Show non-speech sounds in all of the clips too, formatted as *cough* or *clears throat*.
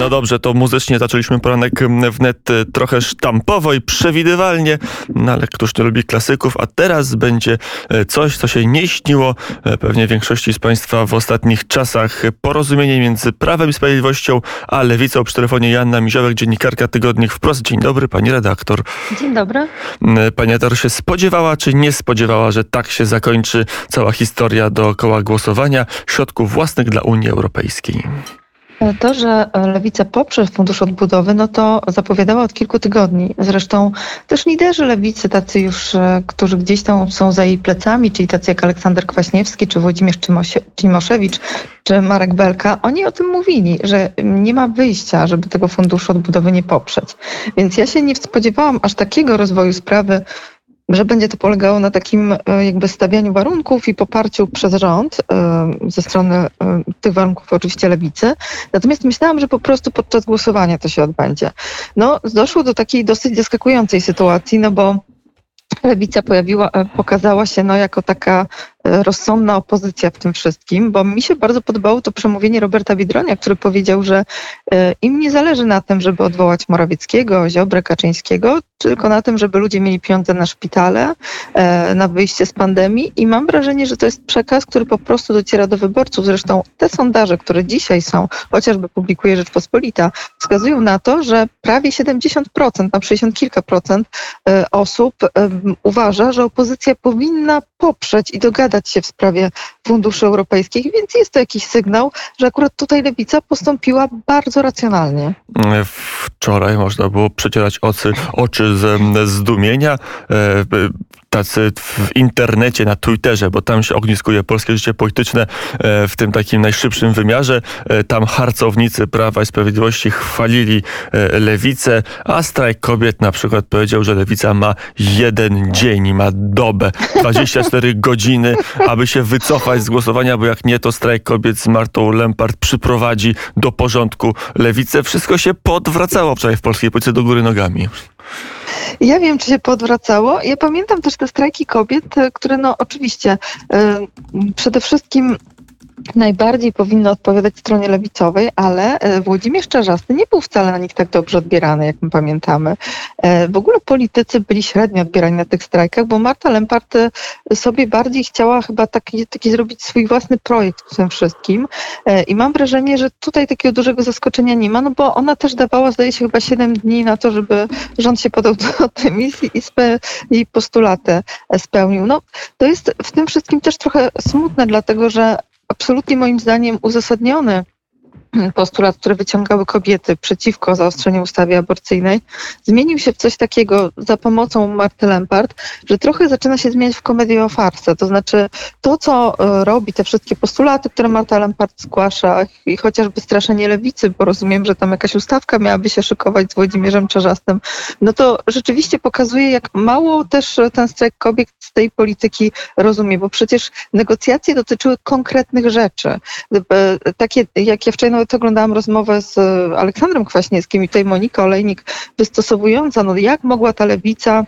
No dobrze, to muzycznie zaczęliśmy poranek wnet e, trochę sztampowo i przewidywalnie, no ale któż nie lubi klasyków, a teraz będzie e, coś, co się nie śniło e, pewnie większości z Państwa w ostatnich czasach. Porozumienie między Prawem i Sprawiedliwością, a Lewicą przy telefonie Janna Miziołek, dziennikarka Tygodnik Wprost. Dzień dobry, Pani redaktor. Dzień dobry. Pani redaktor się spodziewała, czy nie spodziewała, że tak się zakończy cała historia dookoła głosowania środków własnych dla Unii Europejskiej? To, że Lewica poprze Fundusz Odbudowy, no to zapowiadała od kilku tygodni. Zresztą też liderzy Lewicy, tacy już, e, którzy gdzieś tam są za jej plecami, czyli tacy jak Aleksander Kwaśniewski, czy Włodzimierz Cimoszewicz, czy Marek Belka, oni o tym mówili, że nie ma wyjścia, żeby tego Funduszu Odbudowy nie poprzeć. Więc ja się nie spodziewałam aż takiego rozwoju sprawy że będzie to polegało na takim e, jakby stawianiu warunków i poparciu przez rząd e, ze strony e, tych warunków oczywiście lewicy. Natomiast myślałam, że po prostu podczas głosowania to się odbędzie. No, doszło do takiej dosyć zaskakującej sytuacji, no bo lewica pojawiła, pokazała się no, jako taka rozsądna opozycja w tym wszystkim, bo mi się bardzo podobało to przemówienie Roberta Bidronia, który powiedział, że e, im nie zależy na tym, żeby odwołać Morawieckiego, Ziobrę, Kaczyńskiego, tylko na tym, żeby ludzie mieli pieniądze na szpitale, e, na wyjście z pandemii i mam wrażenie, że to jest przekaz, który po prostu dociera do wyborców. Zresztą te sondaże, które dzisiaj są, chociażby publikuje Rzeczpospolita, wskazują na to, że prawie 70%, na 60 kilka procent e, osób uważa, że opozycja powinna poprzeć i dogadać się w sprawie funduszy europejskich, więc jest to jakiś sygnał, że akurat tutaj lewica postąpiła bardzo racjonalnie. Wczoraj można było przecierać oczy, oczy ze zdumienia. Tacy w internecie, na Twitterze, bo tam się ogniskuje polskie życie polityczne e, w tym takim najszybszym wymiarze. E, tam harcownicy Prawa i Sprawiedliwości chwalili e, lewicę, a strajk kobiet na przykład powiedział, że lewica ma jeden dzień, ma dobę, 24 *laughs* godziny, aby się wycofać z głosowania, bo jak nie, to strajk kobiet z Martą Lempart przyprowadzi do porządku lewicę. Wszystko się podwracało wczoraj w polskiej polityce do góry nogami. Ja wiem, czy się podwracało. Ja pamiętam też te strajki kobiet, e, które no oczywiście yy, przede wszystkim najbardziej powinno odpowiadać stronie lewicowej, ale e, Włodzimierz Czarzasty nie był wcale na nich tak dobrze odbierany, jak my pamiętamy. E, w ogóle politycy byli średnio odbierani na tych strajkach, bo Marta Lempart e, sobie bardziej chciała chyba taki, taki zrobić swój własny projekt w tym wszystkim i mam wrażenie, że tutaj takiego dużego zaskoczenia nie ma, no bo ona też dawała, zdaje się, chyba 7 dni na to, żeby rząd się podał do tej misji i spe, jej postulaty spełnił. No, to jest w tym wszystkim też trochę smutne, dlatego że absolutnie moim zdaniem uzasadniony *clears throat* postulat, który wyciągały kobiety przeciwko zaostrzeniu ustawy aborcyjnej, zmienił się w coś takiego za pomocą Marty Lempart, że trochę zaczyna się zmieniać w komedię o farsę. To znaczy to, co e, robi, te wszystkie postulaty, które Marta Lempart zgłasza i chociażby straszenie lewicy, bo rozumiem, że tam jakaś ustawka miałaby się szykować z Włodzimierzem Czarzastym, no to rzeczywiście pokazuje, jak mało też ten strajk kobiet z tej polityki rozumie, bo przecież negocjacje dotyczyły konkretnych rzeczy. E, takie, jak ja wczoraj nawet oglądałam rozmowę z Aleksandrem Kwaśniewskim i tutaj Monika Olejnik wystosowująca, no jak mogła ta lewica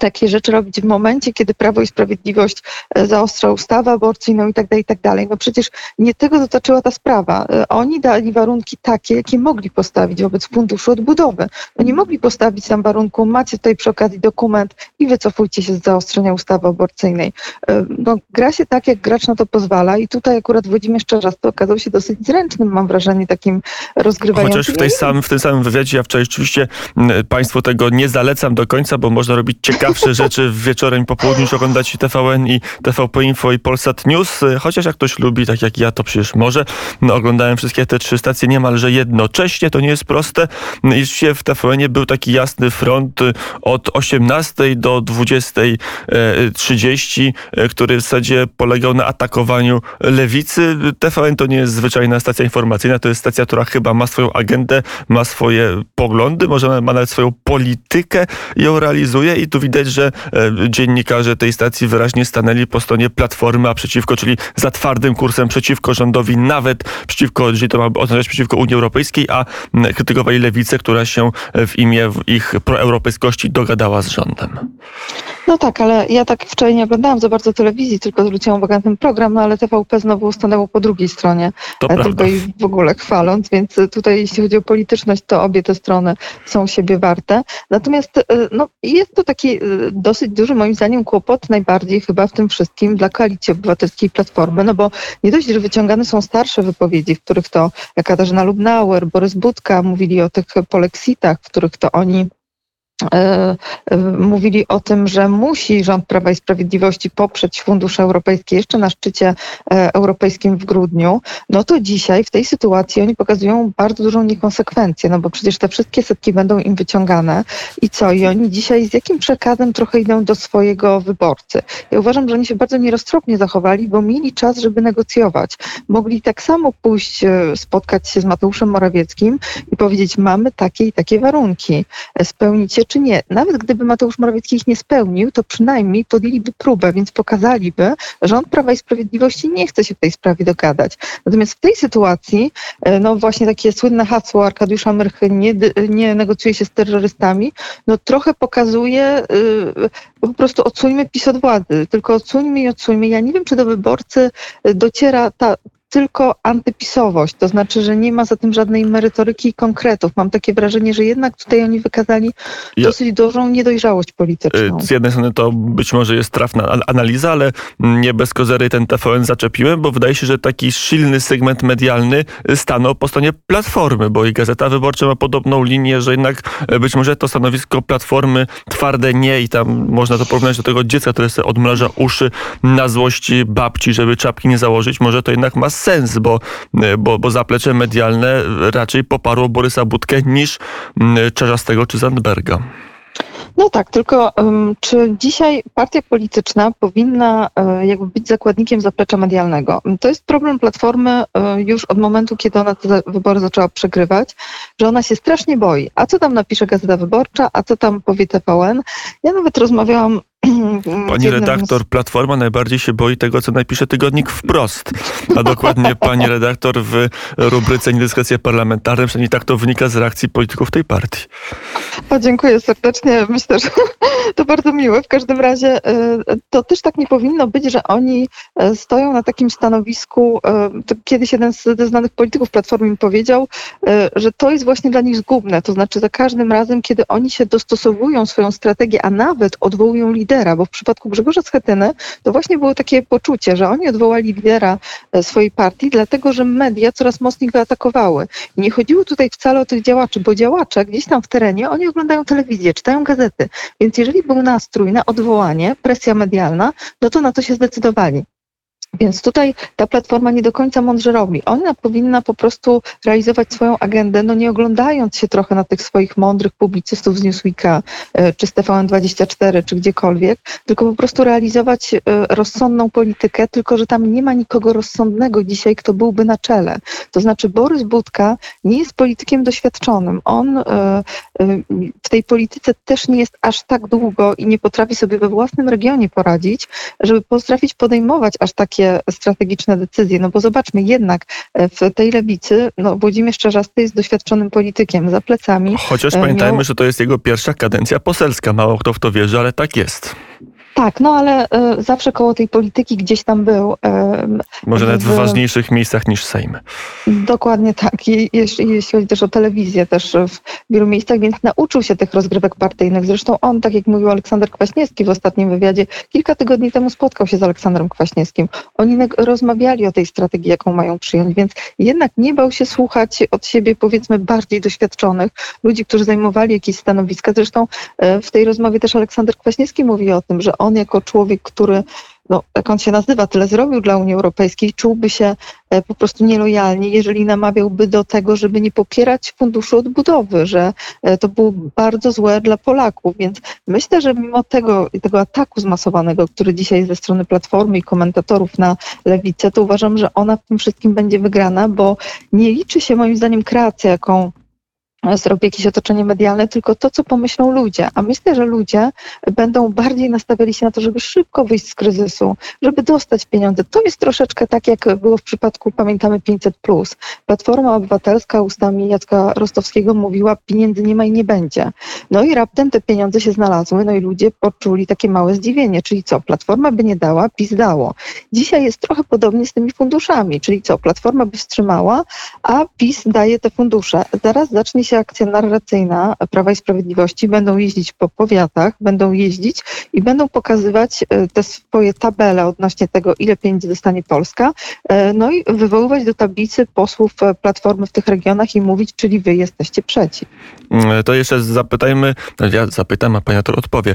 takie rzeczy robić w momencie, kiedy Prawo i Sprawiedliwość e, zaostrza ustawę aborcyjną i tak dalej, i tak dalej. No przecież nie tego dotyczyła ta sprawa. E, oni dali warunki takie, jakie mogli postawić wobec Funduszu Odbudowy. Nie mogli postawić tam warunku, macie tutaj przy okazji dokument i wycofujcie się z zaostrzenia ustawy aborcyjnej. E, no, gra się tak, jak gracz na to pozwala i tutaj akurat Włodzimierz Czarzasty okazał się dosyć zręcznym, mam wrażenie, takim rozgrywającym. Chociaż w, tej sam, w tym samym wywiadzie ja wczoraj rzeczywiście Państwu tego nie zalecam do końca, bo można robić ciekawe ciekawsze rzeczy wieczorem po południu niż oglądać TVN i TVP Info i Polsat News. Chociaż jak ktoś lubi, tak jak ja, to przecież może. No, oglądałem wszystkie te trzy stacje niemalże jednocześnie. To nie jest proste. I w TVN-ie był taki jasny front od 18 do 20.30, który w zasadzie polegał na atakowaniu lewicy. TVN to nie jest zwyczajna stacja informacyjna, to jest stacja, która chyba ma swoją agendę, ma swoje poglądy, może ma nawet swoją politykę i ją realizuje i tu widać widać, że e, dziennikarze tej stacji wyraźnie stanęli po stronie Platformy, a przeciwko, czyli za twardym kursem przeciwko rządowi, nawet przeciwko, jeżeli to ma oznaczać przeciwko Unii Europejskiej, a krytykowali lewicę, która się w imię ich proeuropejskości dogadała z rządem. No tak, ale ja tak wczoraj nie oglądałam za bardzo telewizji, tylko zwróciłam uwagę na ten program, no ale TVP znowu stanęło po drugiej stronie, To e, prawda. tylko i w ogóle chwaląc, więc e, tutaj jeśli chodzi o polityczność, to obie te strony są siebie warte. Natomiast e, no, jest to taki e, dosyć duży moim zdaniem kłopot najbardziej chyba w tym wszystkim dla Koalicji Obywatelskiej Platformy, no bo nie dość, że wyciągane są starsze wypowiedzi, w których to jak Katarzyna Lubnauer, Borys Budka mówili o tych polexitach, w których to oni mówili o tym, że musi rząd Prawa i Sprawiedliwości poprzeć fundusze europejskie jeszcze na szczycie e, europejskim w grudniu, no to dzisiaj w tej sytuacji oni pokazują bardzo dużą niekonsekwencję, no bo przecież te wszystkie setki będą im wyciągane i co? I oni dzisiaj z jakim przekazem trochę idą do swojego wyborcy? Ja uważam, że oni się bardzo nieroztropnie zachowali, bo mieli czas, żeby negocjować. Mogli tak samo pójść, e, spotkać się z Mateuszem Morawieckim i powiedzieć, mamy takie i takie warunki, E, spełnicie czy nie. Nawet gdyby Mateusz Morawiecki ich nie spełnił, to przynajmniej podjęliby próbę, więc pokazaliby, że rząd Prawa i Sprawiedliwości nie chce się w tej sprawie dogadać. Natomiast w tej sytuacji, e, no właśnie takie słynne hasło Arkadiusza Myrchy, nie, nie negocjuje się z terrorystami, no trochę pokazuje, y, po prostu odsuńmy PiS od władzy, tylko odsuńmy i odsuńmy. Ja nie wiem, czy do wyborcy dociera ta tylko antypisowość, to znaczy, że nie ma za tym żadnej merytoryki i konkretów. Mam takie wrażenie, że jednak tutaj oni wykazali Ja- dosyć dużą niedojrzałość polityczną. Y, Z jednej strony to być może jest trafna al- analiza, ale nie bez kozery ten TVN zaczepiłem, bo wydaje się, że taki silny segment medialny stanął po stronie Platformy, bo i Gazeta Wyborcza ma podobną linię, że jednak y, być może to stanowisko Platformy twarde nie i tam można to porównać do tego dziecka, które sobie odmraża uszy na złości babci, żeby czapki nie założyć. Może to jednak ma sens, bo, bo, bo zaplecze medialne raczej poparło Borysa Budkę niż y, Czarzastego czy Zandberga. No tak, tylko um, czy dzisiaj partia polityczna powinna e, jakby być zakładnikiem zaplecza medialnego? To jest problem Platformy e, już od momentu, kiedy ona te wybory zaczęła przegrywać, że ona się strasznie boi. A co tam napisze Gazeta Wyborcza, a co tam powie TVN? Ja nawet rozmawiałam *clears throat* Pani redaktor, Platforma najbardziej się boi tego, co napisze tygodnik wprost. A dokładnie *laughs* pani redaktor w rubryce Niedyskrecje parlamentarne, przynajmniej tak to wynika z reakcji polityków tej partii. O, dziękuję serdecznie. Myślę, że *laughs* to bardzo miłe. W każdym razie e, to też tak nie powinno być, że oni e, stoją na takim stanowisku. e, kiedyś jeden z ze znanych polityków Platformy mi powiedział, że to jest właśnie dla nich zgubne. To znaczy za każdym razem, kiedy oni się dostosowują swoją strategię, a nawet odwołują lidera, bo w przypadku Grzegorza Schetyny to właśnie było takie poczucie, że oni odwołali lidera e, swojej partii, dlatego że media coraz mocniej go atakowały. I nie chodziło tutaj wcale o tych działaczy, bo działacze gdzieś tam w terenie, oni oglądają telewizję, czytają gazety. Więc jeżeli był nastrój na odwołanie, presja medialna, no to na to się zdecydowali. Więc tutaj ta platforma nie do końca mądrze robi. Ona powinna po prostu realizować swoją agendę, no nie oglądając się trochę na tych swoich mądrych publicystów z Newsweeka, e, czy z TVN24, czy gdziekolwiek, tylko po prostu realizować e, rozsądną politykę, tylko że tam nie ma nikogo rozsądnego dzisiaj, kto byłby na czele. To znaczy Borys Budka nie jest politykiem doświadczonym. On e, w tej polityce też nie jest aż tak długo i nie potrafi sobie we własnym regionie poradzić, żeby potrafić podejmować aż takie strategiczne decyzje. No bo zobaczmy, jednak e, w tej lewicy no, Włodzimierz Czarzasty jest doświadczonym politykiem za plecami. Chociaż E, pamiętajmy, miał- że to jest jego pierwsza kadencja poselska. Mało kto w to wierzy, ale tak jest. Tak, no ale e, zawsze koło tej polityki gdzieś tam był. E, Może nawet w W- ważniejszych miejscach niż Sejm. Dokładnie tak. I jeśli, jeśli chodzi też o telewizję, też w wielu miejscach, więc nauczył się tych rozgrywek partyjnych. Zresztą on, tak jak mówił Aleksander Kwaśniewski w ostatnim wywiadzie, kilka tygodni temu spotkał się z Aleksandrem Kwaśniewskim. Oni rozmawiali o tej strategii, jaką mają przyjąć, więc jednak nie bał się słuchać od siebie, powiedzmy, bardziej doświadczonych ludzi, którzy zajmowali jakieś stanowiska. Zresztą e, w tej rozmowie też Aleksander Kwaśniewski mówi o tym, że on jako człowiek, który no, jak on się nazywa, tyle zrobił dla Unii Europejskiej, czułby się e, po prostu nielojalnie, jeżeli namawiałby do tego, żeby nie popierać funduszu odbudowy, że e, to było bardzo złe dla Polaków. Więc myślę, że mimo tego, tego ataku zmasowanego, który dzisiaj ze strony Platformy i komentatorów na lewicę, to uważam, że ona w tym wszystkim będzie wygrana, bo nie liczy się moim zdaniem kreacja, jaką zrobi jakieś otoczenie medialne, tylko to, co pomyślą ludzie. A myślę, że ludzie będą bardziej nastawiali się na to, żeby szybko wyjść z kryzysu, żeby dostać pieniądze. To jest troszeczkę tak, jak było w przypadku, pamiętamy, 500. Platforma Obywatelska ustami Jacka Rostowskiego mówiła, pieniędzy nie ma i nie będzie. No i raptem te pieniądze się znalazły, no i ludzie poczuli takie małe zdziwienie. Czyli co, Platforma by nie dała, PiS dało. Dzisiaj jest trochę podobnie z tymi funduszami, czyli co, Platforma by wstrzymała, a PiS daje te fundusze. Zaraz zacznie się akcja narracyjna Prawa i Sprawiedliwości, będą jeździć po powiatach, będą jeździć i będą pokazywać e, te swoje tabele odnośnie tego, ile pieniędzy dostanie Polska, e, no i wywoływać do tablicy posłów e, Platformy w tych regionach i mówić, czyli wy jesteście przeciw. Mm, To jeszcze zapytajmy, no ja zapytam, a pani to odpowie,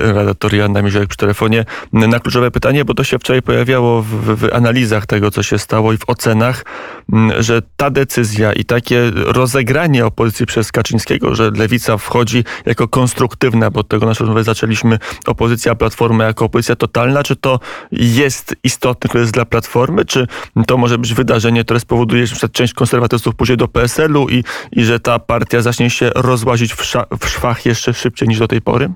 redaktor Joanna Miziołek przy telefonie, na kluczowe pytanie, bo to się wczoraj pojawiało w, w analizach tego, co się stało i w ocenach, m, że ta decyzja i takie rozegranie opozycji przez Kaczyńskiego, że lewica wchodzi jako konstruktywna, bo od tego naszą rozmowę zaczęliśmy, opozycja Platformy jako opozycja totalna, czy to jest istotny kryzys dla Platformy, czy to może być wydarzenie, które spowoduje, że część konserwatystów pójdzie do PSL-u i, i że ta partia zacznie się rozłazić w, w szwach jeszcze szybciej niż do tej pory?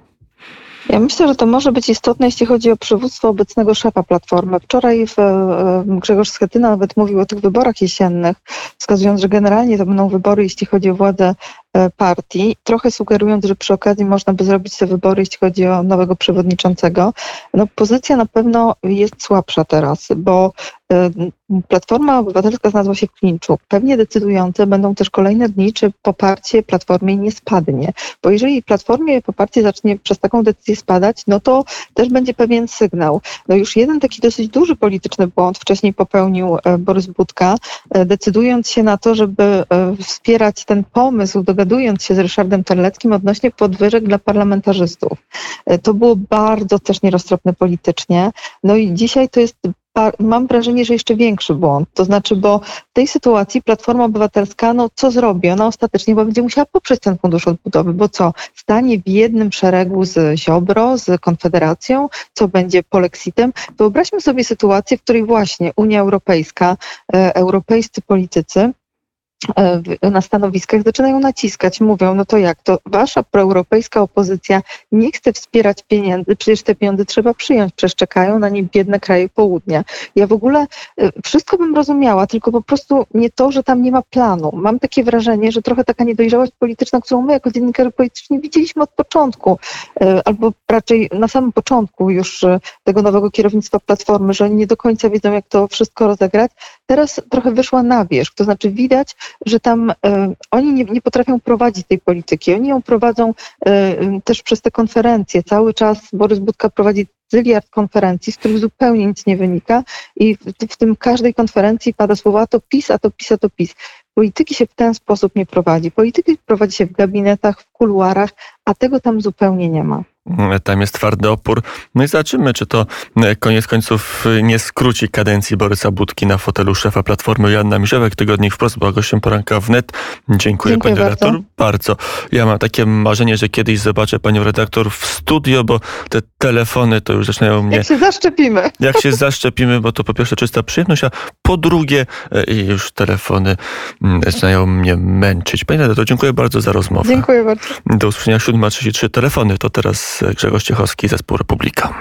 Ja myślę, że to może być istotne, jeśli chodzi o przywództwo obecnego szefa Platformy. Wczoraj w, e, Grzegorz Schetyna nawet mówił o tych wyborach jesiennych, wskazując, że generalnie to będą wybory, jeśli chodzi o władzę e, partii, trochę sugerując, że przy okazji można by zrobić te wybory, jeśli chodzi o nowego przewodniczącego. No, pozycja na pewno jest słabsza teraz, bo e, Platforma Obywatelska znalazła się w klinczu. Pewnie decydujące będą też kolejne dni, czy poparcie Platformie nie spadnie. Bo jeżeli Platformie poparcie zacznie przez taką decyzję spadać, no to też będzie pewien sygnał. No już jeden taki dosyć duży polityczny błąd wcześniej popełnił e, Borys Budka, e, decydując się na to, żeby e, wspierać ten pomysł, dogadując się z Ryszardem Terleckim odnośnie podwyżek dla parlamentarzystów. E, To było bardzo też nieroztropne politycznie. No i dzisiaj to jest mam wrażenie, że jeszcze większy błąd. To znaczy, bo w tej sytuacji Platforma Obywatelska, no co zrobi? Ona ostatecznie bo będzie musiała poprzeć ten fundusz odbudowy, bo co? Stanie w jednym szeregu z Ziobro, z Konfederacją, co będzie polexitem. Wyobraźmy sobie sytuację, w której właśnie Unia Europejska, e, europejscy politycy na stanowiskach zaczynają naciskać, mówią, no to jak, to wasza proeuropejska opozycja nie chce wspierać pieniędzy, przecież te pieniądze trzeba przyjąć, przecież czekają na nie biedne kraje południa. Ja w ogóle y, wszystko bym rozumiała, tylko po prostu nie to, że tam nie ma planu. Mam takie wrażenie, że trochę taka niedojrzałość polityczna, którą my jako dziennikarze polityczni widzieliśmy od początku, y, albo raczej na samym początku już tego nowego kierownictwa Platformy, że oni nie do końca wiedzą, jak to wszystko rozegrać. Teraz trochę wyszła na wierzch, to znaczy widać, że tam y, oni nie, nie potrafią prowadzić tej polityki. Oni ją prowadzą y, też przez te konferencje. Cały czas Borys Budka prowadzi zyliard konferencji, z których zupełnie nic nie wynika i w, w tym każdej konferencji pada słowa a to PiS, a to PiS, a to PiS. Polityki się w ten sposób nie prowadzi. Polityki prowadzi się w gabinetach, w kuluarach, a tego tam zupełnie nie ma. Tam jest twardy opór. No i zobaczymy, czy to e, koniec końców e, nie skróci kadencji Borysa Budki na fotelu szefa Platformy. Joanna Misiewek, Tygodnik Wprost, była gościem poranka wnet. Dziękuję, Dziękuję pani bardzo. redaktor. Bardzo. Ja mam takie marzenie, że kiedyś zobaczę panią redaktor w studio, bo te telefony to już zaczynają mnie Jak się zaszczepimy. *laughs* jak się zaszczepimy, bo to po pierwsze czysta przyjemność, a po drugie e, już telefony mm, zaczynają mnie męczyć. Panie redaktor, dziękuję bardzo za rozmowę. Dziękuję bardzo. Do usłyszenia 7.33. Telefony to teraz Grzegorz Ciechowski, Zespół Republika.